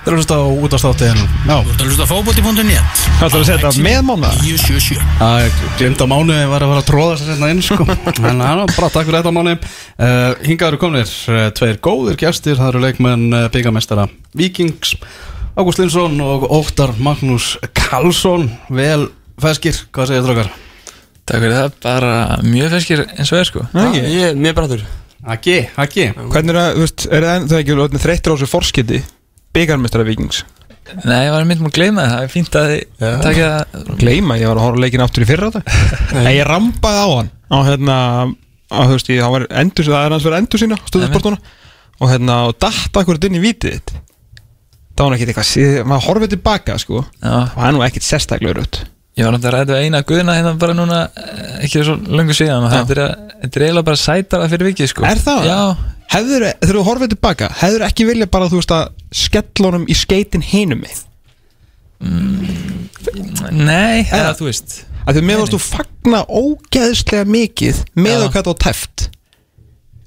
Það er að hlusta á útastáttin Já, Þú ert að hlusta á fókbóti.net Hvað ætlar að setja? Með? 977 það er glimt á mánu var að fara að tróða sér hérna inn sko. En það er bara takk fyrir þetta mánu uh, Hingað eru komnir uh, tveir góðir gestir. Það eru leikmenn uh, byggamestara Víkings Ágúst Linsson og Óttar Magnús Karlsson. Vel feskir, hvað segir þrókar? Takk fyrir það, bara mjög feskir eins og er sko. Ekki. Ég er mjög brættur Aki, aki Hvernig er það, þú veist, er það, það ekki orðnir þreyttir á þessu forskiti byggarmestara vikings Nei, ég var mynd múin að gleyma það, það er fínt að þið takja það. Gleima, ég var að horfa leikin aftur í fyrra þetta. Nei, ég rambaði á hann. Á hérna, á þú veist, ég, hann var endur, það er hans verið endur sína, stöðusportuna og hérna, og datta akkurat inn í vítið þitt. Það var ekkert eitthvað, maður horfið tilbaka sko, Já, og það er nú ekkert sérstaklega raut ég var náttúrulega að ræða eina guðna hérna bara núna, eh, ekki svo löngu síðan. Þetta er, þetta er eiginlega bara sætara fyrir vikið sko. Er það? Já, Hefður, þegar þú horfið tilbaka, hefur ekki vilja bara, þú veist, að skella honum í skeitin hinum með nei, eða þú veist. að því með varst þú fagna ógeðslega mikið með að það var tæft.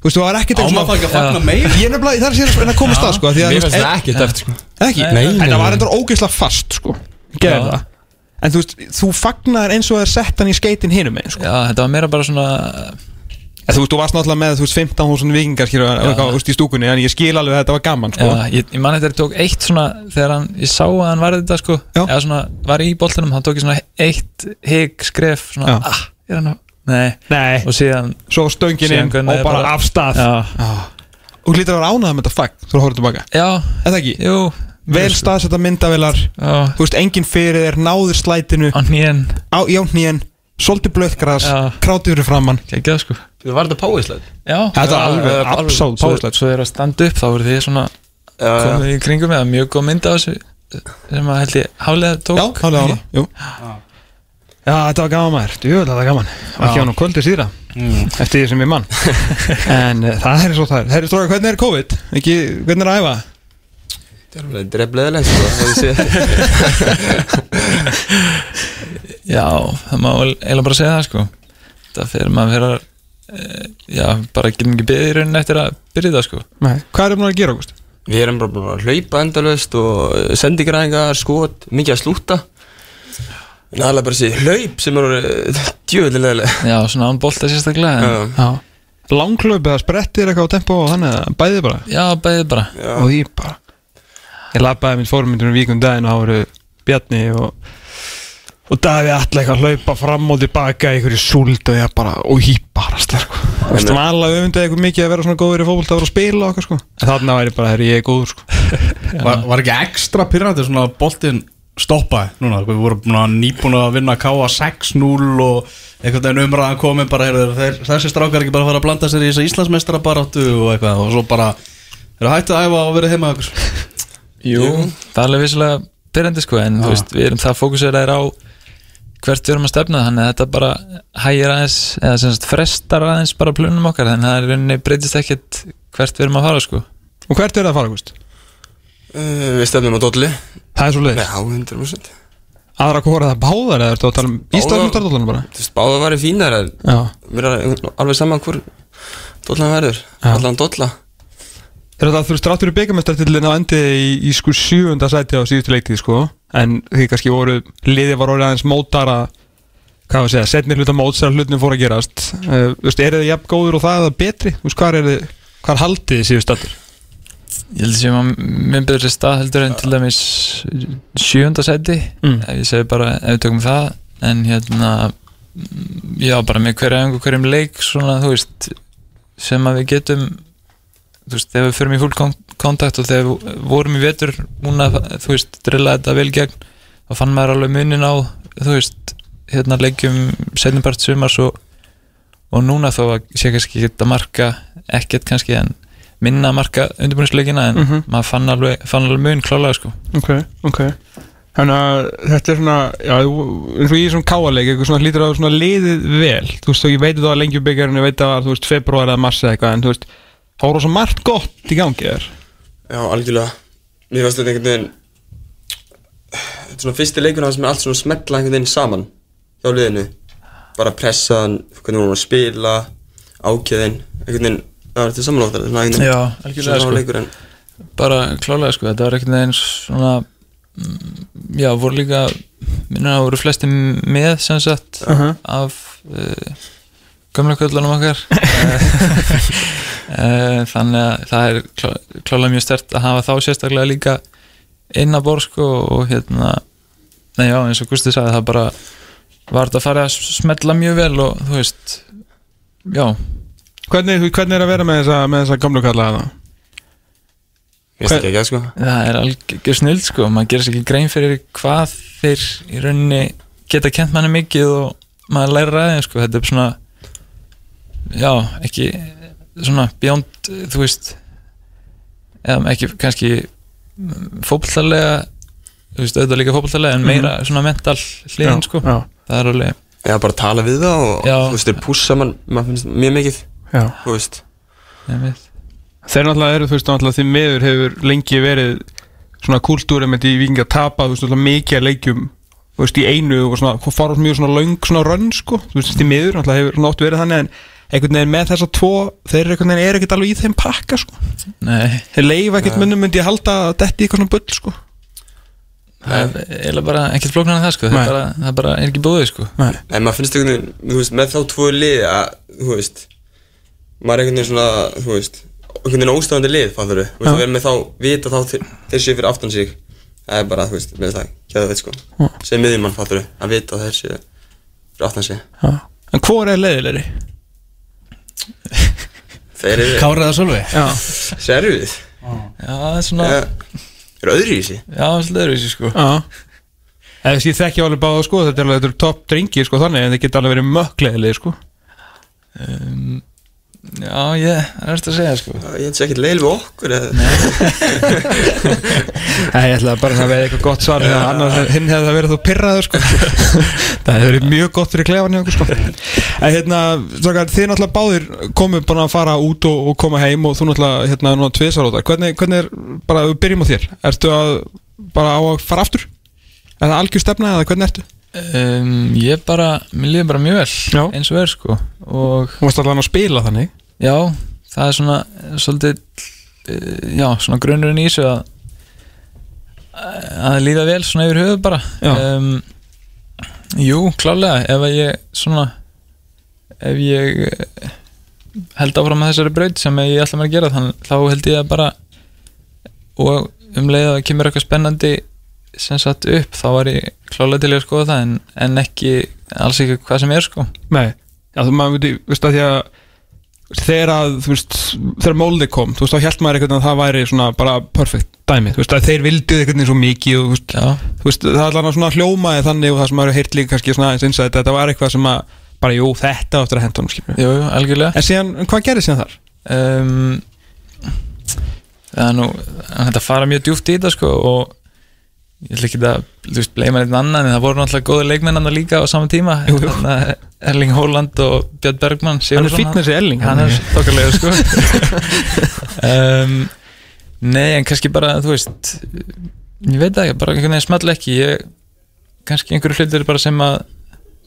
Þú veist, þú var ekkert Áma það ekki að fagna meir ég er nefnilega, það er sér að koma stað sko, því að, Mér finnst það ekki tæft sko. Ekki, Nei, en nei, það var endur ógeðslega fast sko, gerði Já. það. En þú veist, þú fagnar eins og það er sett hann í skeitin hinum með sko. Já, þetta var meira bara svona þú veist, þú varst náttúrulega með, þú veist, 15.000 vikingar skilur, veist, í stúkunni, en ég skil alveg að þetta var gaman sko. Já, ég, ég man þetta tók eitt svona þegar hann, ég sá að hann var þetta sko. Já. eða svona, var í boltanum, hann tók ég svona eitt higg skref, svona, Já. ah, er hann á nei, nei, og síðan svo stöngin inn og bara, bara- af stað. Já, og hlýtur að vera ánægða með þetta fagn, þú horfður tilbaka. Já, eða ekki, jú. Vel staðsetta myndavilar þú veist, enginn fyrir þér, náður slætinu. Á nýjan svolítið blöðgras krátið fyrir framann geggjað sko. Þú var þetta páislega já, Þetta var alveg absolutt svo, páfislegt. svo er að standa upp, þá voru þið svona komið í kringum með mjög góð mynd af þessu sem að held ég hálega tók. Já, hálflega ára Jú. Já, þetta var gaman maður, djúvel þetta var gaman. Og ekki á nú kvöldið síðra Eftir því sem ég mann En uh, það er svo það er. Herri Stróka, hvernig er COVID? Ekki, hvernig er að æfa? Það er alveg drefleðilegt Já, það má vel- eiginlega bara segja það sko. Það fyrir maður fyrir að eh, Já, bara getum ekki beðið í rauninni eftir að byrja það sko. Nei, hvað er það að gera, Ágúst? Við erum bara búin að hlaupa endalust og sendingræðingar, skot, mikið að slúta er bara þessi hlaup sem eru djöðlilega Já, svona án bolta sérstaklega en, Já. Langklöp eða sprettir eitthvað á tempo og þannig að bæði bara? Já, beðið bara. Og ég bara. Ég labbaði minn fórmyndunum víkum daginn og það voru Bjarni og og Daði allir eitthvað að hlaupa fram og tilbaka í einhverju súld og ég bara og ég bara sterk Þú veist, maður öfundið eitthvað mikið að vera svona góður í fótbolt að vera að spila og eitthvað sko. En þarna væri bara, herri, ég er góður sko. Var, var ekki ekstra pyrrandi svona boltinn stoppaði núna, við vorum búin að nýbúin að vinna K.A. 6-0 og einhvern veginn umræðan komin bara, heyrðu, þeir, þessi strákar ekki bara fara að blanda sér í þessa Íslandsmeistara baráttu og eitthvað. Og svo bara, þeir hættið að æfa og verið heima ykkur. Jú, það er alveg vissilega byrjandi sko en þú veist, við erum það fókuseraðir á hvert við erum að stefna þannig að þetta bara hægir aðeins eða sem sagt frestar aðeins bara plunum okkar þannig að það er í rauninni breytist ekkert hvert við erum að fara sko. Og hvert er það að fara, Ágúst? uh, Við stefnum á dolli. Það er svo leiðis Já, 100% Aðra hvora það báðar eða ertu að tala um Íslandsmestardóttan bara? Þú veist, báða væri fínar Mér er alveg saman hvort dollan verður. Allan dolla. Þegar það þú veist ráttur í byggamestartillin á endi í, í sko sjöfunda sæti á síðustu leiktið sko En því kannski voru liðið var orðið aðeins mótara Hvað var að segja, setni hluta móts þegar hlutin fór að gerast uh, veist, er þið jafn góður og það eða betri? Veist, hvað er þið, hvað haldið þið síðu stættur? Ég held að séum að minn betri stað heldur en til dæmis sjönda seti Mm. ef ég segi bara, ef við tökum það en hérna já, bara með hverja einhver hverjum leik svona, þú veist sem að við getum þú veist, þegar við förum í full kon- kontakt og þegar við vorum í vetur núna, þú veist, drilla þetta vel gegn þá fann maður alveg munin á þú veist, hérna leikjum setnibart sumars og og núna að sé kannski að marka ekkert kannski en minna marka undirbúinisleikina en Mhm. maður fann alveg, fann alveg mun klálega sko. Ok, ok. Þannig að þetta er svona, já, eins og ég er svona káaleik, eitthvað svona hlýtur að svona liðið vel, þú veist, ég veit það að lengjubyggjarinn, ég veit það að, þú veist, februar eða mars eða eitthvað, en þú veist, þá voru svo margt gott í gangi þér. Já, algjörlega Mér fannst þetta einhvern veginn Þetta er svona fyrsti leikur sem er allt svona smetla einhvern veginn saman hjá liðinu bara pressan, hvernig vorum við að spila ákjöðin, einhvern veginn þetta er samanlóttar Já, algjörlega, sko. leikur en bara klálega sko, þetta var ekkert neginn svona mm, já, voru líka minna að voru flesti með sem sagt -huh. af uh, gömla köllunum okkar uh, þannig að það er klá, klálega mjög stert að hafa þá sérstaklega líka inn að borð sko og hérna nei já eins og Gusti sagði það bara var þetta að fara að smetla mjög vel og þú veist já, hvernig, hvernig er að vera með þessa, með þessa gamlu kalla hana? Mér finnst ekki ekki sko. Það er algjör snild sko maður gerir sér ekki grein fyrir hvað þeir í rauninni geta kent manni mikið og maður læra ræðið sko. Þetta er svona já, ekki svona beyond, þú veist eða ekki kannski fótballtalega þú veist, auðvitað líka fótballtalega en meira svona mental hliðin sko já, það er alveg, Já, bara tala við það og Já. þú veist, þeir pússa mann, maður finnst mjög mikið, já. þú veist ég veit Þeir náttúrulega eru, þú veist, náttúrulega því miður hefur lengi verið svona kúltúri með því viking að tapa, þú veist, náttúrulega mikið að leikjum, þú veist, í einu og svona, fara mjög svona löng svona rönn, sko, þú veist, því miður, náttúrulega hefur oft verið þannig, en einhvern veginn með þessa tvo, þeir eru einhvern veginn er ekkert alveg í þeim pakka, sko. nei, Þeir leifa ekkert munnum myndi ég halda að detti í eitthvað svona bull, sko. það er eiginlega bara ekkert flóknar en það sko, það er bara, það bara er ekki búið sko. Nei. En maður finnst einhvern veginn, veist, með þá tvo lið að, veist maður er einhvern veginn svona, veist einhvern veginn óstafandi lið, að vera með þá, vita þá þeir, séu fyrir aftan sig. Það er bara, með það, kæða veit sko. Sem miðjumann, að vita að þeir séu fyrir aftan sig. Já. En hvor er leiðilegri? Kárið að Sölvi Já. serfið já, það er svona, þeir eru öðru í sig já, svolítið öðruvísi sko Já. Eða þess ég þekki alveg báða, sko, þetta er alveg, topp drengi, sko, þannig, en þeir geta alveg verið mökkleiðilegir, sko. um, já, ég, það er eftir að segja sko. Ég sér ekkert leil við okkur eða, Nei, ég ætla bara að veið eitthvað gott svar ja, annars hinn hefði það verið þú pyrraður sko. það hefði verið mjög gott fyrir klefan hjá okkur sko. en hérna, svakar, þið náttúrulega báðir komið búin að fara út og, og koma heim og þú náttúrulega hérna núna tvisar á það hvernig, hvernig er, bara við byrjum á þér ertu að, bara á að fara aftur? Er það algjör stefna eða hvernig ertu? Um, ég bara, mér líður bara mjög vel Já. eins og er sko og þú varst allavega að spila þannig já, það er svona svolítið, uh, já, svona grunnurinn í þessu að að líða vel svona yfir höfuð bara. Um, jú, klálega ef ég svona ef ég eh, held áfram að þessari braut sem ég ætla mér að gera þann, þá held ég að bara og um leið að það kemur eitthvað spennandi sem satt upp þá var ég klálega til að skoða það en, en ekki, alls ekki hvað sem er sko. Nei, já, þú maður veit, veist að því að þegar að, þú veist, þegar móldi kom, þú veist, þá held maður einhvern veginn að það væri svona bara perfect dæmi, þú veist, að þeir vildu einhvern veginn svo mikið og, þú veist, það er alveg svona hljómaði þannig og það sem maður heyrt líka kannski svona eins eins að þetta var eitthvað sem að, bara, jú, þetta áttur að henda honum, skilur jú, jú, algjörlega. En síðan, hvað gerði síðan þar? um, það er nú þetta fara mjög djúpt í þetta sko og ég ætla ekki að þú veist, bleima einn annan en það voru náttúrulega góði leikmennan líka á saman tíma. Jú, jú. Erling Haaland og Björn Bergmann Hann er með þessi elling hann er þokkarlega sko. Um, nei en kannski bara þú veist ég veit ekki, bara einhvern veginn small ekki. Ég, kannski einhverju hlutir bara sem að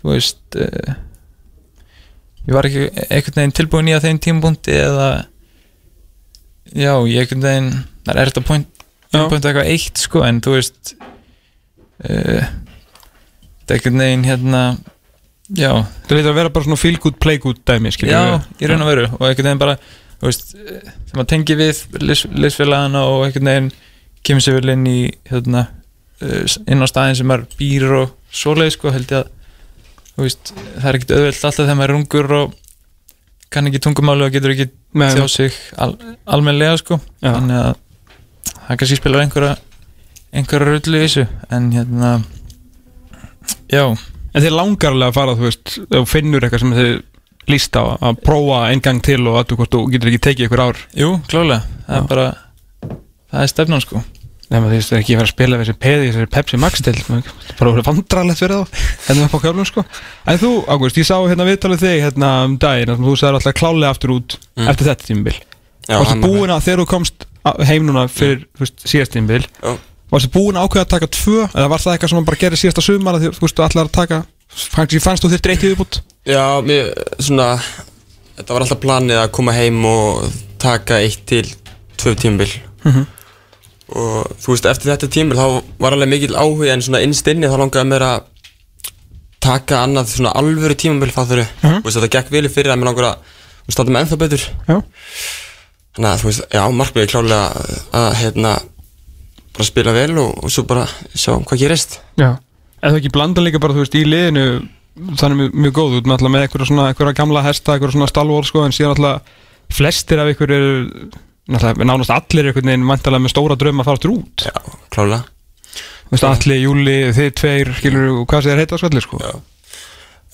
þú veist uh, ég var ekki einhvern veginn tilbúin í að þeim tímapunkti eða já, ég einhvern veginn það er að point, point eitthvað eitt sko, en þú veist uh, er einhvern veginn hérna já, Það lítið að vera bara svona feel good, play good dæmi, skilur Já, í raun og veru. Og einhvern veginn bara þú veist, þegar maður tengi við liðsfélagana og einhvern veginn kemur sér vel inn í hérna, eh, inn á staðin sem maður býr og svoleið sko held ég að þú veist, það er ekkert auðvelt alltaf þegar maður er ungur og kann ekki tungumáli og getur ekki tjá sig al, almennlega sko. Þannig að það kannski spilar einhverja einhverja rullu í þessu en hérna já, En þið langar alveg að fara, þú veist, þú finnur eitthvað sem þið líst á að prófa einn gang til og að þú hvort þú getur ekki tekið ykkur ár jú, klálega það Já. er bara, það er stefnan sko Nei, maður því að ekki að fara að spila við þessi peði, þessi Pepsi Max til, maður bara verið vandrarlegt fyrir þá, hérna upp á kjálfum, sko. En þú, Ágúst, ég sá hérna viðtalið þig hérna um daginn, þar sem þú sagði alltaf klálega aftur út Mm. eftir þetta hann var- búin að, þegar þú komst heim núna fyrir þú síðast tímabil, Já. varstu búin að ákveða að taka tvö, eða var það eitthvað sem bara gerir síðasta sumar því, þú veist, ætlar að taka, fannst, þú eitt í viðbútt? Já, mér, svona Þetta var alltaf planið að koma heim og taka eitt til tvö tímabil Mhm. og þú veist, eftir þetta tímur þá var alveg mikill áhuga en svona innst inni þá langaði mér að taka annað svona alvöru tímabil fatturu, Mhm. þú veist, þetta gekk vel fyrir að mér langar að státa með ennþá betur Já. þannig að þú veist, já, markmiði klálega að hérna bara spila vel og, og svo bara sjá hvað gerist. Já, eða ekki blanda líka bara, þú veist, í liðinu þannig mjög, mjög góð, út með alltaf með eitthvað svona eitthvað gamla hesta, eitthvað svona stalvor sko, en síðan alltaf flestir af ykkur eru náttúrulega nánast allir einhvern veginn vantalega með stóra draum að fara áttur út. Já, veist, allir, Júli, þið tveir, skilur hvað segir heita skallir, sko. Já.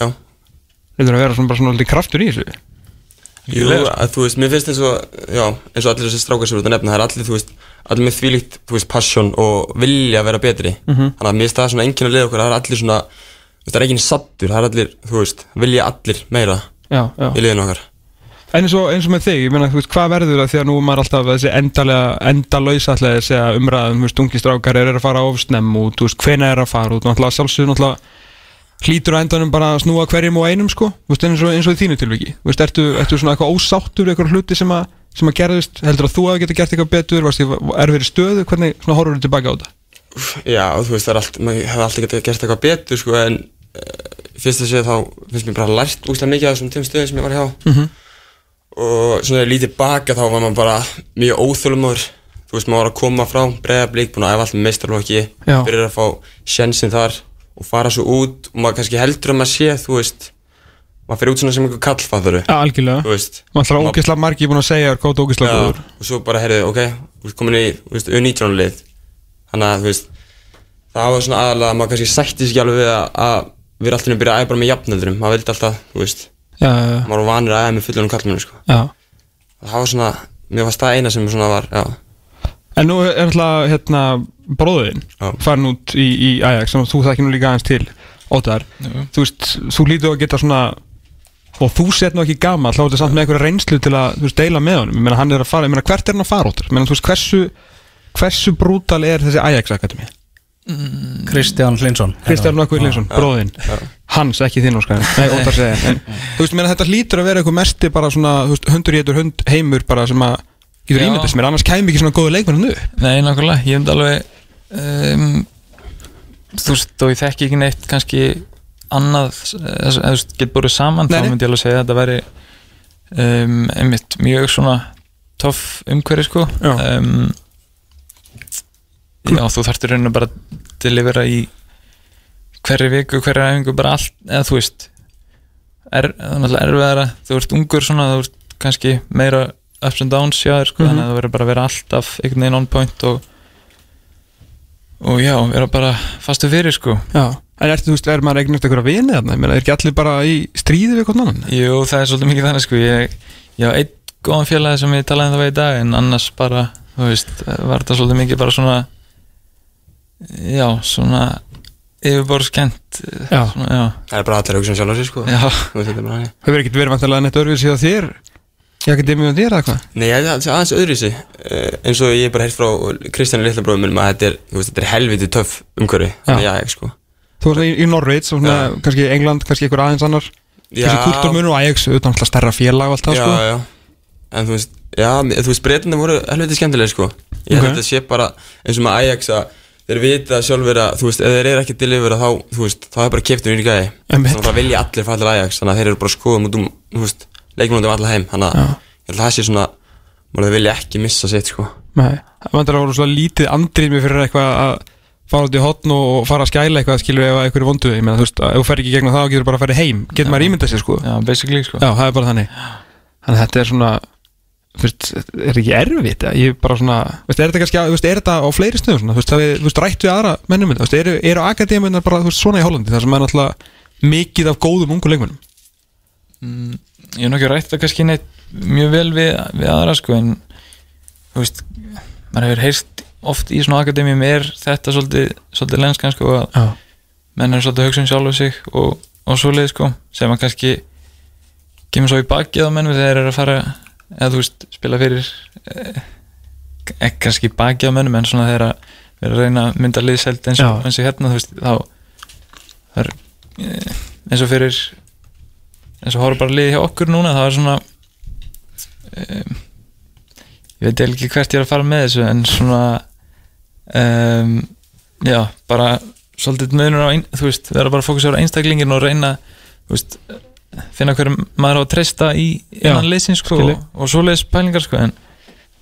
Já. Þetta er að vera svona bara svona alltaf kraftur í þessu Jú, að, þú veist, mér finnst eins og, já, eins og allir þessi strákar sem þú ert að nefna, það er allir, þú veist, allir með þvílíkt, þú veist, passion og vilja að vera betri. Mhm. Þannig að mér finnst það svona enginn að liða okkur, það er allir svona, þú veist, það er enginn sattur, það er allir, þú veist, vilja allir meira Já, já í liðinu okkar. En eins og, eins og með þig, ég meina, þú veist, hvað verður það því að nú er maður alltaf þessi endalega, endalausa alltaf segja umræðum, þú veist, ungi strákar eru að fara ofsnemm út, þú veist, hvena er að fara út, náttúrulega sjálfsögðu, náttúrulega hlýtur á endanum bara að snúa hverjum og einum, sko, veist, eins og, eins og í þínu tilviki, veist, ertu, ertu svona eitthvað ósáttur, eitthvað hluti sem að, sem að gerðist, heldur að þú hafi getið gert eitthvað betur, varst í erfiðri stöðu, hvernig, horfur þú tilbaka á þetta? Já, þú veist, er allt, maður hefði alltaf getið gert eitthvað betur, sko, en uh, fyrst að segja þá finnst mér bara lært úslega mikið af þessum tveim stöðum sem ég var hjá. Mhm. Og svona lítið baka þá var maður bara mjög óþölumóður. Þú veist, maður var að koma frá breiðablík, búin að æfa allt með meistarlokki, byrjar að fá sjensin þar og fara svo út og maður kannski heldur að maður sé, þú veist, maður fyrir út svona sem einhver kall, fatturu, Ja, algjörlega, maður ætlar Maður- ógislega margi búin að segja hvað þú ógislega Já, góður. og svo bara, heyrðu, ok, þú veist, komin í, þú veist, U19 lið. Þannig að, þú veist það var svona aðalega að maður kannski sætti sig ekki alveg við að, að við erum alltaf að byrja að æfa bara með jafnöldurum maður vildi alltaf, þú veist, já, maður var vanir að æfa með fullunum kallmennu, sko. Það var svona, mér varst það eina sem svona var, já, En nú er alltaf hérna bróðin Já. farin út í, í Ajax sem þú þekki nú líka aðeins til Óttar, Jú. þú veist, þú lítur að geta svona og þú set nú ekki gammal þá er þetta samt með einhverja reynslu til að veist, deila með honum, ég meina hann er að fara, ég meina hvert er hann að fara Óttar, ég meina þú veist hversu hversu brútal er þessi Ajax Akademi Kristján Hlinsson Kristján Nokkur Linsson, bróðin Hans, ekki þinn óskar. Nei, Óttar segja en, Þú veist, ég meina þetta lítur að vera eitthvað mesti bara svona, þú veist, hundur getur ímyndast mér, annars kæmi ekki svona góðu leikmenn upp? Nei, nákvæmlega, ég myndi alveg um, Þú veist, og ég þekki ekki neitt kannski annað eða þú veist, get búið saman Nei, þá myndi ég alveg segja að þetta væri um, einmitt mjög svona toff umhverfi sko. Já. um, Já, þú þarftir rauninu bara að delivera í hverri viku, hverri æfingu bara allt, eða þú veist er, það er náttúrulega erfiðara þú ert ungur svona, þú ert kannski meira ups and downs hjá þér sko, Mhm. þannig að þú verður bara að vera alltaf einhvern veginn on point og og já, vera bara fastu fyrir sko Já, en ertu, þú veist, er maður eignast einhverja vini þarna? Ég meina, er ekki allir bara í stríði við hvern annan? Jú, það er svolítið mikið þannig sko ég, ég á einn góðan félagi sem ég talaði um það við í dag en annars bara, þú veist var þetta svolítið mikið bara svona já, svona yfirborðskent Já. svona, já, það er bara allir að hugsa um sjálf sig, sko já, Þú veist, þetta bara þannig. Hefur ekkert verið vantilega neitt öðruvísi á þér? Í akademíu á þér eða hvað? Nei, það er aðeins öðruvísi. Uh, eins og ég hef bara heyrt frá Kristján litla bróðum minn að þetta er, veist, þetta er helviti töff umhverfi, þannig að ég, sko. Þú varst í, og svona, kannski England, kannski einhver aðeins annar. Þessi kultúrmunur og Ajax, auðvitað alltaf stærra félag og allt það, já, sko. já. En þú veist, já, þú veist, breytandi voru helviti skemmtilega, sko. Ég held Ok. að þetta sé bara eins og með Ajax að þeir vita sjálfur að, þú veist, ef þeir eru ekki delivera þá, þú veist, þá er bara kiptur í gæði. Þannig að það vilja allir til Ajax Þannig að þeir eru bara skoða út um, þú veist, leikmum út um alla heim Þannig að Já. ég held að það sé svona, maður vilja ekki missa sitt, sko. Nei, það vantar að voru svona lítið andrými fyrir eitthvað að fara út í hotn og fara að skæla eitthvað, skilur ef eitthvað er vonduð Ég meina, þú veist, ef þú fer ekki gegnum það, getur bara að fara heim. Getur maður ímyndað sér, sko. Já, basically sko. Já, það er bara þannig. Þannig að þetta er svona veist, er ekki erfitt eða? ég er bara svona, veist, er þetta kannski á- þú veist, er þetta á fleiri stöðum svona, þú veist, það við, þú veist, rætt við aðra mennum þetta, þú veist, eru, eru akademiunar bara, þú veist, svona í Hollandi, þar sem er náttúrulega mikið af góðum ungu leikmennum mm, ég hef nokkið rætt það kannski neitt mjög vel við, við aðra sko en þú veist maður hefur heyrst oft í svona akademíum er þetta svolítið, svolítið lenskan sko að Já, menn er svolítið að hugsa um sjálfu sig og, og svoleið sko sem að kannski kemur svo í bakið á mennum þegar þeir eru að fara eða þú veist spila fyrir eh, ekki kannski bakið á mennum en svona þeir að vera að reyna að mynda liðselt eins og, eins og hérna þú veist þá er eh, eins og fyrir eins og horfa bara liði hjá okkur núna það er svona um, ég veit ekki hvert ég er að fara með þessu en svona um, já, bara svolítið munur á, ein, þú veist, vera bara að fókusera á einstaklingin og reyna, þú veist finna hverjum maður á að treysta í innan leysin sko og, og svoleiðis pælingar sko en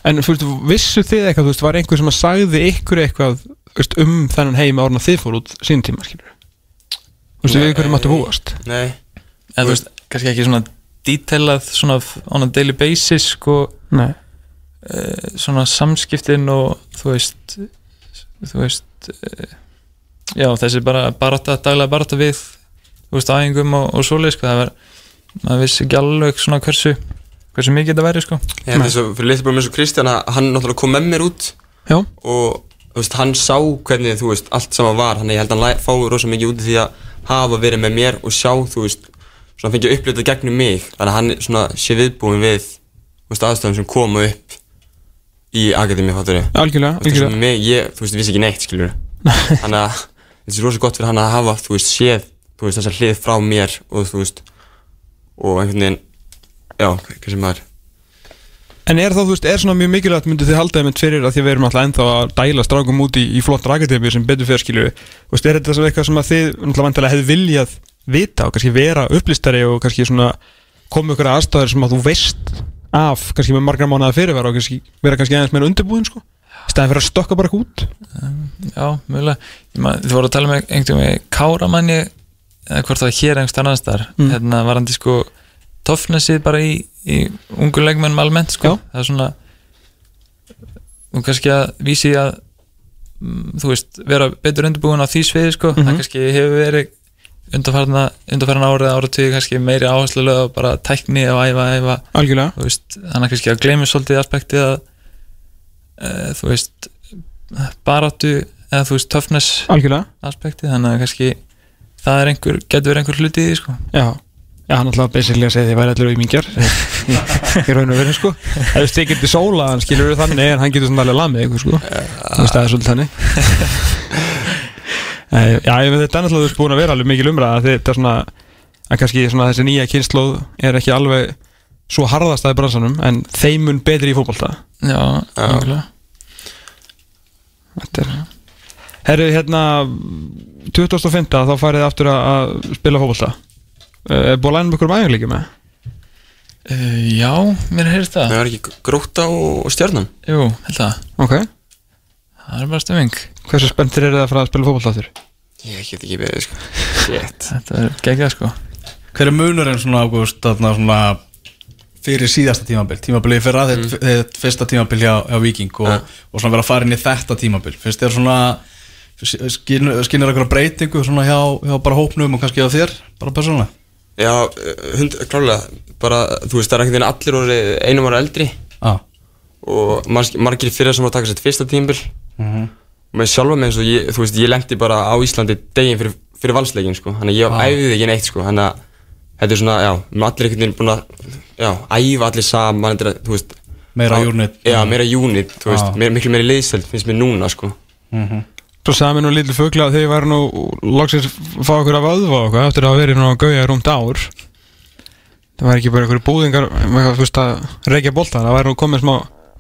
En þú veist, vissu þið eitthvað, þú veist, var einhver sem að sagði ykkur eitthvað veist, um þennan heim árna þið fór út sín tíma, skilur Þú veist, við ykkur máttu búast? Nei, eða, þú veist, kannski ekki svona detailað svona on a daily basis sko Nei, uh, svona samskiptin og þú veist þú veist uh, já þessi bara barata, daglega barata við þú veist æfingum og, og svoleið sko það var, maður vissi ekki alveg svona hversu hversu mikið þetta væri sko. Ég held þess að fyrir litlu eins og Kristján að hann náttúrulega kom með mér út já, og þú veist, hann sá hvernig þú veist, allt saman var, þannig ég held að hann læ- fái rosa mikið út því að hafa verið með mér og sjá, þú veist, svona fengið upplitað gegnum mig, þannig að hann svona sé viðbúin við, veist, aðstæðum sem koma upp í akademi, fattur ég algjörlega, mig, ég, þú veist, vissi ekki neitt, skiljur þannig að þetta er rosa gott fyrir hann að hafa, þú veist, séð, þú veist, þessa hlið frá mér og þú veist, og einhvern veginn, já, hvað sem maður En er þá, þú veist, er svona mjög mikilvægt myndið þið halda einmitt fyrir að því við erum alltaf ennþá að dæla strákum út í, í flott rakademi sem betur fyrir skilju Þú veist, er þetta eitthvað sem að þið náttúrulega vantilega hefði viljað vita og kannski vera upplýstari og kannski svona koma ykkur aðstæður sem að þú veist af kannski með margar mánuða fyrirvara og kannski vera kannski aðeins meira undirbúin sko stæðan fyrir að stokka bara eitthvað út já, mjögulega þið voru að tala með einhvern veginn Káramanni eða hvort það var hér einhvers annars þar Mm. hérna var hann sko toffnesið bara í, í ungu leikmennum almennt sko Já. það er svona og kannski að vísi að mm, þú veist, vera betur undirbúin á því sviði sko, Mhm. það kannski hefur verið undarfarna, undarfarna árið áratugi kannski meiri áherslu lög og bara tækni og æfa, æfa, Algjörlega. Veist þannig kannski að gleymi svolítið aspektið að e, þú veist baráttu eða þú veist Algjörlega. aspektið þannig að kannski það er einhver, getur verið einhver hluti í því sko. Já. Já, hann ætlaði basically að segja því að ég væri allir auðmingjar í raun og veru sko. Veist, þið getur sóla hann skilur þannig en hann getur svona alveg lamið sko. Þú veist, það er svolítið þannig Já, ég veit þetta er náttúrulega búin að vera alveg mikil umræða þetta er svona, að kannski svona þessi nýja kynnslóð er ekki alveg svo harðastæði bransanum en þeim mun betri í fótbolta. Já, nákvæmlega Þetta er Herru, hérna 2005 þá farið þið aftur að, að spila fótbolta. Eh, Er búin að læna um ykkur mæðing líka með? uh, já, mér heyrst það. Það var ekki gróta og, stjarnan? Jú, held það, Ok. Það er bara stemming Hversu spenntir eru það að fara að spila fótbolta aftur? ég get ekki beðið, sko. Shit. Þetta er geggjað sko. Hver er munurinn svona ágúst fyrir síðasta tímabil? Tímabilið fyrir að mm. þetta fyrsta tímabil hjá, hjá Viking og, Ja. og svona vera að fara inn í þetta tímabil. Finnst þér svona skynir eitthvað breytingu svona hjá, hjá bara hópnum og kannski á þér bara persónulega? Já, hund, klálega bara, þú veist, það er ekkert veginn allir orðið einum ára eldri. Ah. og marg, margir fyrir sem að taka sér fyrsta tímbil mm og með sjálfa mig eins og ég, þú veist, ég lendi bara á Íslandi deginn fyrir, fyrir valsleikin, sko. Þannig að ég Ah. æfði ekki neitt, sko. Þannig að þetta er svona, já, með allir einhvern veginn búin að já, æfa allir saman, þetta er, þú veist meira unit. Já, meira unit, þú veist, Ah. meira, miklu meira liðseld finnst mér núna, sko. Mm Svo sagði mér nú lítið fugla að þið væri nú loksins fá okkur af og eitthvað eftir að hafa verið nú að gauja rúmt ár. Það væri ekki bara einhverju búðingar eitthvað, þú veist að reykja bolta það væri nú komið smá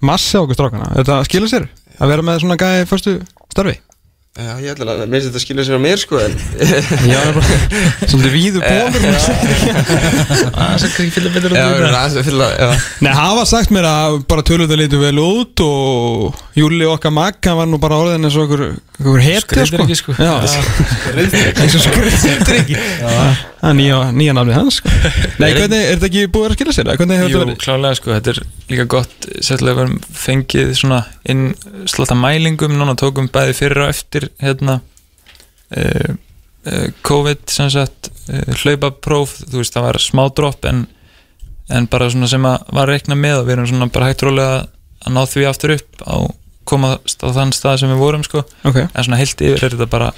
massi á okkur strákana. Þetta skilur sér að vera með svona gæði fyrstu Starvi! Já, ég ætla að mér þetta skilja sér á mér, sko en Já, það er bara svolítið víðu bólur það er kannski fyrir betur Já, að það er aðeins að fylla, já. Nei, hafa sagt mér að bara töluðu það lítið vel út og Júli okkar makk, hann var nú bara orðin eins og okkur, okkur hetja sko. Sko. Já, eins og skriðdreki Það er nýja, nafni hans sko. Nei, hvernig, er þetta ekki búið að skilja sér? eða Hvernig hefur Jú, klálega sko, þetta er líka gott sérlega við erum fengið svona inn slotta mælingum, núna tókum bæði fyrir og eftir hérna uh, COVID sem sagt uh, hlaupapróf, þú veist það var smá dropp en, en bara svona sem að var reikna með og við erum svona bara hægt rólega að ná því aftur upp á komast á þann stað sem við vorum sko. Ok, en svona heilt yfir er þetta bara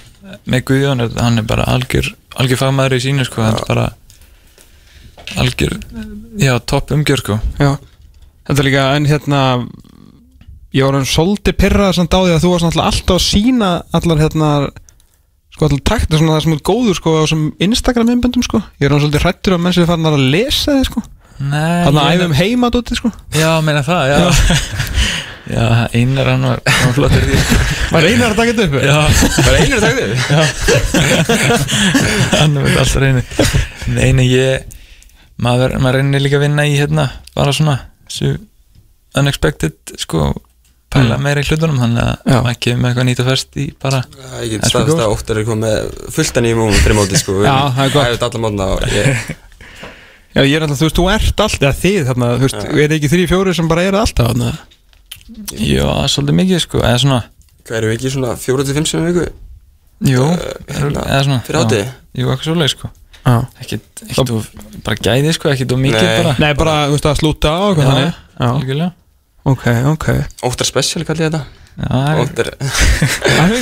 með Guðjón, hann er bara algjör algjör fagmaður í sínu sko, hann er bara algjör já, topp umgjör sko. Já. Þetta er líka, en hérna Ég var hann svolítið pyrrað samt á því að þú varst alltaf að sína allar hérna sko allar takta svona það sem er góður sko á þessum Instagram innböndum sko. Ég er hann svolítið hrættur að menn sem farin að lesa þið sko. Þannig að æfum heima dótið sko. Já, meina það, já. Já, einar hann var, hann var flottur í því Var einar að taka þetta upp? Já, Bara einu er taktið hann er alltaf reyni Nei, nei, ég maður, maður reynir líka að vinna í hérna bara svona þessu unexpected sko pæla meira í hlutunum þannig Mm. Að maður kemur með eitthvað nýtt og færst í bara Ég get staðist að óttar er komið með fulltan í múum fyrir móti sko. Já, það er gott. Það er allar mótna og ég Já, ég er alltaf, þú veist, þú ert alltaf, eða þið þarna, þú veist, er það ekki þrý, fjóri sem bara eru alltaf þarna? Já, svolítið mikið sko, eða svona Hvað erum við ekki svona 4-5 sem viku? Jú, hérna, eða svona fyrir já. Jú, eitthvað svoleið sko. Of, bara gæði sko, ekkit of mikið Nei. bara. Nei, bara, þú veist, að slúta á ok, ok. Óttar special kalli ég þetta Já, það Óttar Það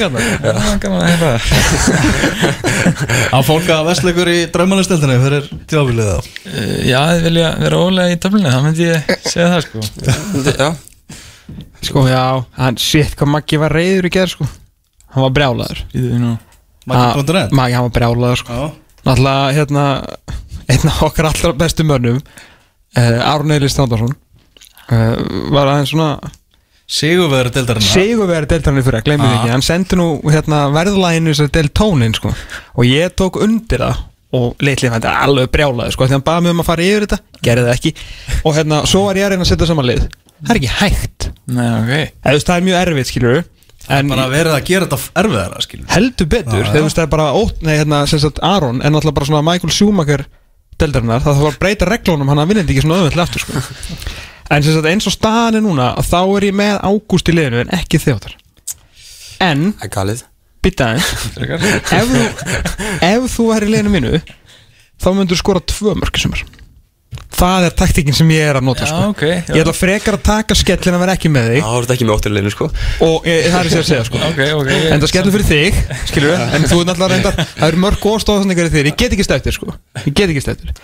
það. það fólk að vestleikur í draumanistildinni fyrir tjáfylið þá Uh, Já, þið vilja vera ólega í töflunni, þá myndi ég segja það sko Já Sko, já, hann, shit, hvað Maggi var reyður í gerð, sko. Hann var brjálaður. Maggi.net Maggi, hann var brjálaður, sko. Já, Náttúrulega, hérna, einn af okkar allra bestu mönnum, uh, Aron Eilis Strandarsson, var aðeins svona sigurveður deildarinnar sigurveri deltarinn fyrir að glemja Ah. ekki hann sendi nú hérna, verðlæginu þessari del tónin sko. og ég tók undir það og litli fændi alveg brjálaði sko, því hann baði mig um að fara yfir þetta, gerði það ekki og hérna, svo var ég að reyna að setja saman lið það er ekki hægt, Nei, ok Eða, þú veist, það er mjög erfitt skilur en Bara verið að gera þetta erfiðara skilur heldur betur, já. þegar það er bara ótt, nei, hérna, sem sagt Aron, en náttúrulega bara svona Michael Schumacher deltarinnar, það þarf að breyta reglunum hann að vinna ekki svona öðvöld aftur sko. en sem sagt eins og staðan er núna þá er ég með Ágúst í liðinu en ekki þjóttar en er aðeins. Ef þú, ef þú er í leginu mínu þá myndur skora tvö mörki sumar það er taktikinn sem ég er að nota Já, sko. ok, já. ég ætla frekar að taka skellin að vera ekki með Já, þig það voru ekki með óttarleginu sko og ég, það er sér að segja sko. Ok, ok ég- en það skellur fyrir þig skilur en þú er náttúrulega reyndar það eru mörg óstóðsendingar í þér, ég get ekki stættir sko. ég get ekki stættir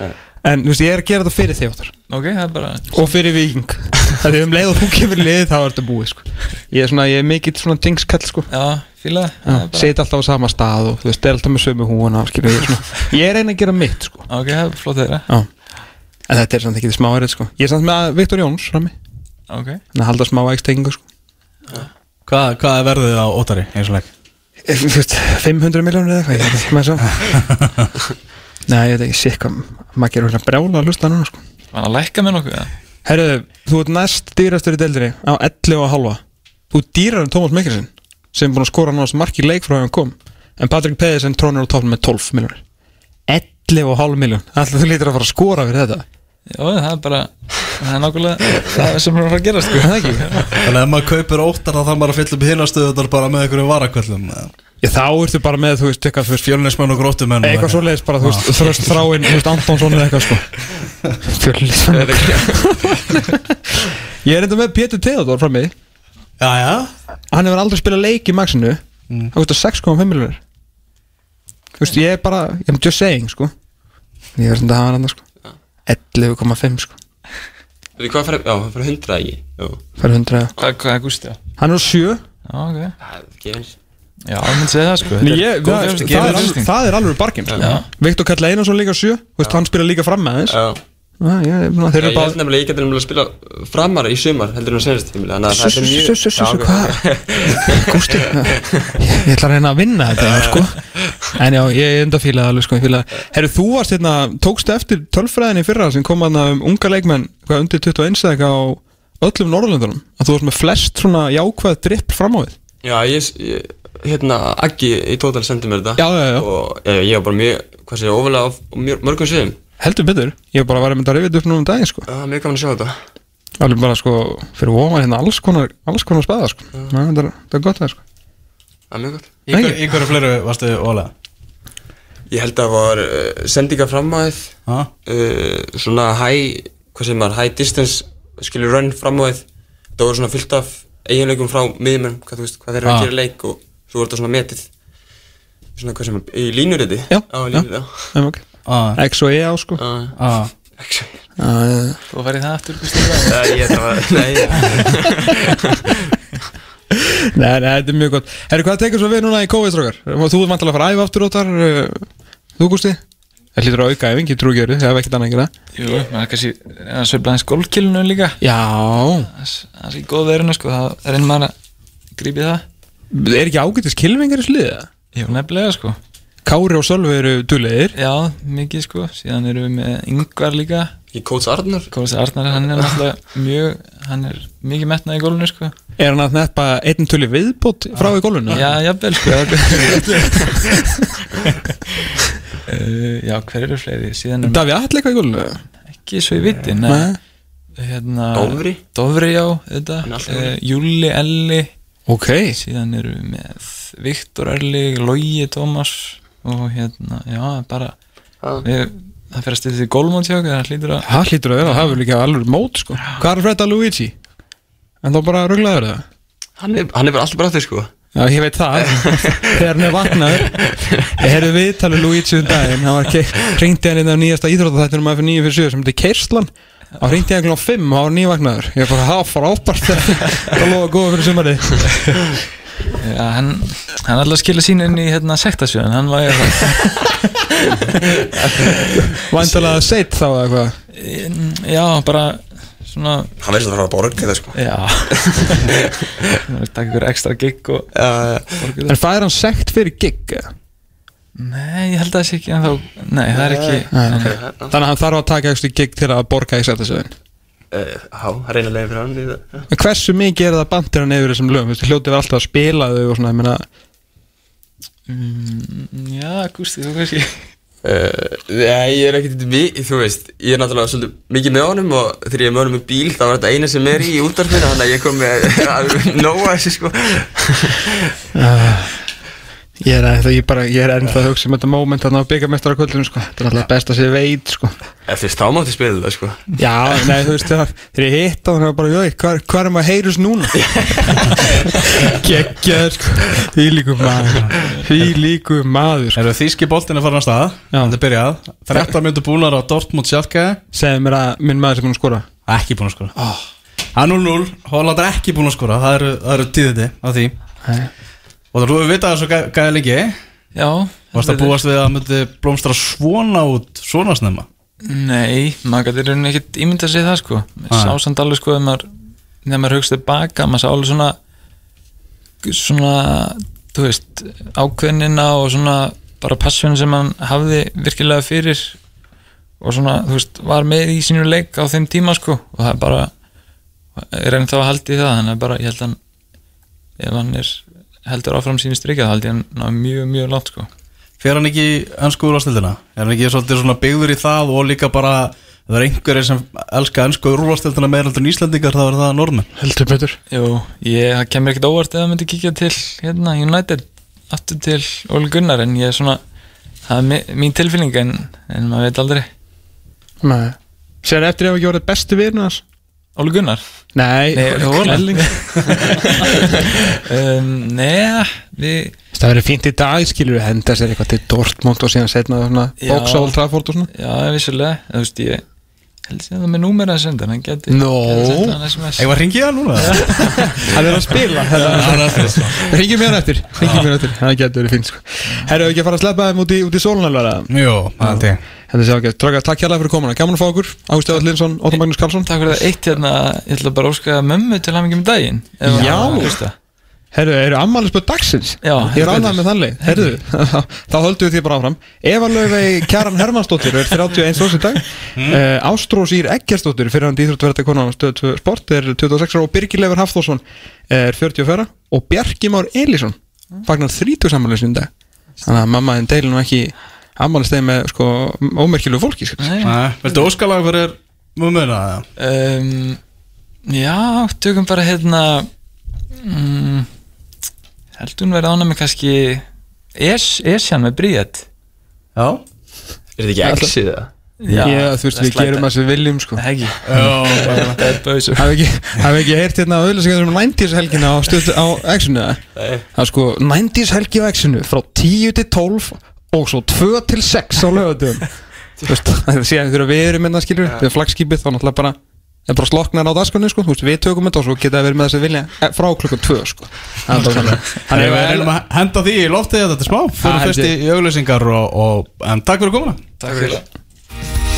en þú veist, ég er að gera þetta fyrir þig er bara og fyrir viking það er um leið og þú kemur í lið þá er þetta búið sko. ég er svona, ég er mikill svona dingskall sko. Já, fíla það Já, er bara- Sit alltaf á sama stað og þú veist, er alltaf með sömu húuna skilur, ég, er svona, ég er einn að gera mitt sko. Ok, það er flott þeirra Já. En þetta er samt ekki smá erið sko. Ég er samt með Viktor Jóns frammi Ok Þannig að halda smá ekstengingu sko. Hvað, hvað er verðið á Ótari eins og? Eh, veist, 500 miljónir eða eitthvað Ég veit ekki með svo Nei, ég veit ekki, sér hvað Maður gerur hérna brjála að hlusta núna sko. Var hann að lækka með nokkuð það? Herru, þú ert næst dýrastur í deildinni á 11 og halva Þú ert dýrar en Tómas Mikkelsen sem er búin að skora náttúrulega marki leik frá hann kom en Patrik Pedersen trónir á toppn með 12 miljónir 11 og halv miljón Alltaf þú lítur að fara að skora fyrir þetta Já, það er bara Það er nákvæmlega það sem er að fara að gera sko. Er það ekki? Þannig að ef maður kaupir Ótar þá þarf maður að fylla upp hinastöðunar bara með einhverju varakvöllum Já, þá ertu bara með, þú veist, eitthvað, þú veist, Fjölnismenn og gróttumenn og eitthvað svoleiðis bara, þú veist, þröst þráinn, þú veist, Antonsson eða eitthvað, sko. Fjölnismenn Ég er enda með Pétur Theodor frammi Já, já. Hann hefur aldrei spilað leik í 6,5 miljonir Þú veist, ég er bara, ég er just saying, sko. Ég verður þetta að hafa hann annað, sko 11,5, sko Við hvað fyrir, já, það fyrir 100 ekki? Fær 100, já. Hvað, hvað er gústi? Á? Hann er á 7 Já, ok. Það er ekki eins. Já, ég myndi segja það sko. Nei, Þetta ég, er góð það, fjárfesting. það, er Góð alveg, það er alveg barginn, sko. Viktor Kall Einarsson líka á 7 Þú veist, hann spila líka fram með þess Já Já, ég, ég, Ég held nefnilega, ég geti nefnilega að spila framar í sumar heldur en á senast að það hvað? Gústi, ég ætla að reyna að vinna þetta, sko. En já, ég er enda fílað alveg, sko, ég fílað Herru, þú varst hérna, tókstu eftir tölfræðinni fyrra sem kom að um unga leikmenn, hvað undir 21 eða eitthvað á öllum Norrlöndunum að þú varst með flest svona jákvæð dripp fram á við? Já, ég, ég hérna, Aggi í Total sendi mér þetta. Og ég, ég var bara mjög, hvað sé, ofalega á mjög, mörgum sviðum Heldur betur, ég hef bara verið með þetta rifið upp nú um daginn, sko. Já, mjög gaman að sjá þetta. Alveg bara, sko, fyrir ofan hérna alls konar, alls konar spaða, sko. Já, þetta er, þetta er gott það, sko. Það er mjög gott. Í hver- í hverju fleiru varstu ólega? Ég held að það var uh, sendinga framæð Já, uh, Svona high, hvað segir maður, high distance Skilur run framæð Það voru svona fyllt af eiginleikum frá miðjumenn Hvað þú veist, hvað þeir eru Ah. að gera í leik Og svo voru þetta svona metið. Svona hvað sem, í línuriti? Já, á línuriti, já. Já, ok á, X og E á, sko. Á ekki Já, já, já. Þú færði það aftur Nei, ég það var, nei. Nei, nei, þetta er mjög gott. Herri, hvað tekur svo við núna í COVID-strókar? Þú er vantilega að fara að æfa aftur óttar Þú, Gústi? Það hlýtur að auka ef ekki trúgjöru, það er ekkert annað að gera. Jú, maður er kannski að sveifla hans golfkilinu líka. Já, Það er góð verinu sko, það er einn maður að grípi það. Er ekki ágættis kilvingar í sliða? Jú, nefnilega sko Kári og Sölvi eru dulegir Já, mikið sko, síðan erum við með Yngvar líka. Í Kóts Arnar? Kólas Arnar, hann er náttúrulega mjög hann er mikið metnað í golfinu sko. Er hann að neppa einn tölu viðbót frá í gólfinu? Já, jafnvel sko. Uh, Já, hver eru fleiri? Síðan er Daví Atleika í gólfinu? ekki svo í viti Nei. Hérna, Dofri Dofri, já, þetta uh, Júli, Elli. Ok. Síðan eru við með Viktor Erli, Logi Tómas og hérna, já, bara við, það fyrir að styrja því gólmót hjá okkur, það hlýtur að Það hlýtur að vera, það hefur líka alveg mót sko. Hvað er Fredda Luigi? En þá bara rugglaður það? Hann er, hann er bara alltaf bara áttur sko. Já, ég veit það. Þegar hann er vaknaður. Ég heyrði viðtalið Luigi um daginn. Hann var ringdi hann inn á nýjasta íþróttættinum af 9 fyrir 7 sem er Kerslan Hann ringdi hann klokkan 5 og hann var nývagnaður Ég bara, það var frábært. Það lofa góða fyrir sumarið já, hann, hann alltaf skilja sín inn í hérna, sektasjöðun, hann var ég Væntalega seitt þá eða hvað? Já, bara svona, Hann verður að fara að borga það sko. Já. Það er takk ykkur ekstra gig og Já, borguð En fær hann sekt fyrir gig eða? nei, ég held að það sé ekki en þá, nei, það er ekki Nei, okay. Þannig að hann þarf að taka eitthvað gig til að borga í settasöðin Já, reyna leiðin fyrir hann í En hversu mikið er það bandir hann yfir þessum lögum? Hljótið var alltaf að spila þau og svona, ég meina mm, já, Gústi, þú kannski Uh, Nei, ég er ekkert við, þú veist, ég er náttúrulega svolítið mikið með honum og þegar ég er með honum með bíl þá var þetta eina sem er í útvarfinu þannig að ég kom með að nóa þessu sko Ég er ennþá, ég bara, ég er ennþá að hugsa um þetta moment þarna á byggamestara kvöldinu, sko. Þetta er alltaf best að sé veit, sko. Eftir þá mátti spila það sko. Já, nei, þú veist, þegar þegar ég hitt á hann, bara, jöi, hvað hva er maður að heyrus núna? Gekkjaður, sko. Því líku maður, því líku maður, sko. Eru þýski boltin að fara að staða Já. Þetta er byrjað. 13 myndu búnar á Dortmund sjálfkæði Segðu mér að minn maður sem búin að skora. Ekki búin að skora. Það 0-0 Holland ekki búin að skora Það eru, það eru tíðindi á því Og þú hefur vitað það gæ- gæði lengi já Varst að búast við að myndi blómstra svona út Svona snemma? Nei, maður gæti rauninni ekkert ímyndað sér það sko. Nei. Sá samt alveg sko þegar maður, hugst tilbaka maður sá alveg svona svona, þú veist ákveðnina og svona bara passjón sem hann hafði virkilega fyrir og svona, þú veist, var með í sínu leik á þeim tíma sko. Og það er bara er enn þá að haldi það þannig að bara, ég held að ef hann er heldur áfram sínu strikja þá held ég hann mjög, mjög langt sko. Fer hann ekki í ennsku úrvastildina? Er hann ekki svolítið svona byggður í það og líka bara Það er einhverjir sem elska ennsku úrvastildina meira heldur en Íslandingar Það er það norðmenn. Heldur betur. Jú, ég, það kemur ekkert óvart ef það myndi kíkja til hérna, United aftur til Óli Gunnar en ég er svona það er mín tilfinning en, en maður veit aldrei. Nei. Sér eftir ef ekki voruð bestu virnu hans Óli Gunnar? Nei, Óli um, Nei, við Það verður fínt í dag, skilur við henda sér eitthvað til Dortmund og síðan setna bóksa Old Trafford og svona. Já, vissulega, þú veist ég held sem það með númer að senda hann geti hann SMS Ég var að ringja það núna? Það er að spila. Ringjum mér eftir. Ringjum mér eftir. Það getur verið fínt sko. Herru, ekki að fara að sleppa þeim út í, í sólunalvara Jó, það er til Þetta sé ágætt Tróka, takk hérlega fyrir komuna. Gaman að fá okkur. Ágúst Eðall Linsson, Óttar Magnús Karlsson. Takk fyrir það. Eitt hérna, ég ætla bara að óska mömmu til hamingjum í daginn Já. Herru, eru ammælisböð dagsins? Já, Ég er ánægð með þannleik Herru, þá höldum við því bara áfram. Eva Laufey Kjaran Hermannsdóttir er 31 árs í dag. Mm. uh, Ástrós Ír Eggersdóttir fyrir hann íþróttverði konan á stöð 2 sport er 26 ára. Og Birgir Leifur Hafþórsson er 44 og Bjarki Már Elísson fagnar 30 sammælisinn í dag. Þannig að mamma en deilin nú ekki ammælistegi með sko ómerkilegu fólki sko. Viltu óskalag fyrir mummuna? um, Já, tökum bara hérna mm, Heldur hún verið ánæg með kannski es, Esjan með Bríett Já Er þetta ekki exið það? Já, þú veist, við gerum það sem við viljum sko. Já, Bad Boys og- Hafið ekki, ekki heyrt hérna á auðlýsingar um 90s helgina á, á? Nei Það er sko 90s helgi á X-unu frá 10 til 12 og svo 2 til 6 á veist, það er síðan þegar við erum minna skilur við flagskipið þá náttúrulega bara er bara sloknar á dagskunni sko, veist, við tökum þetta og svo geta það verið með þessi vilja eh, frá klukkan 2 sko. Það bara þannig. Þannig við reynum að henda því í loftið þetta er smá. Fyrir Það fyrst í auglýsingar og, og, En takk fyrir komuna. Takk fyrir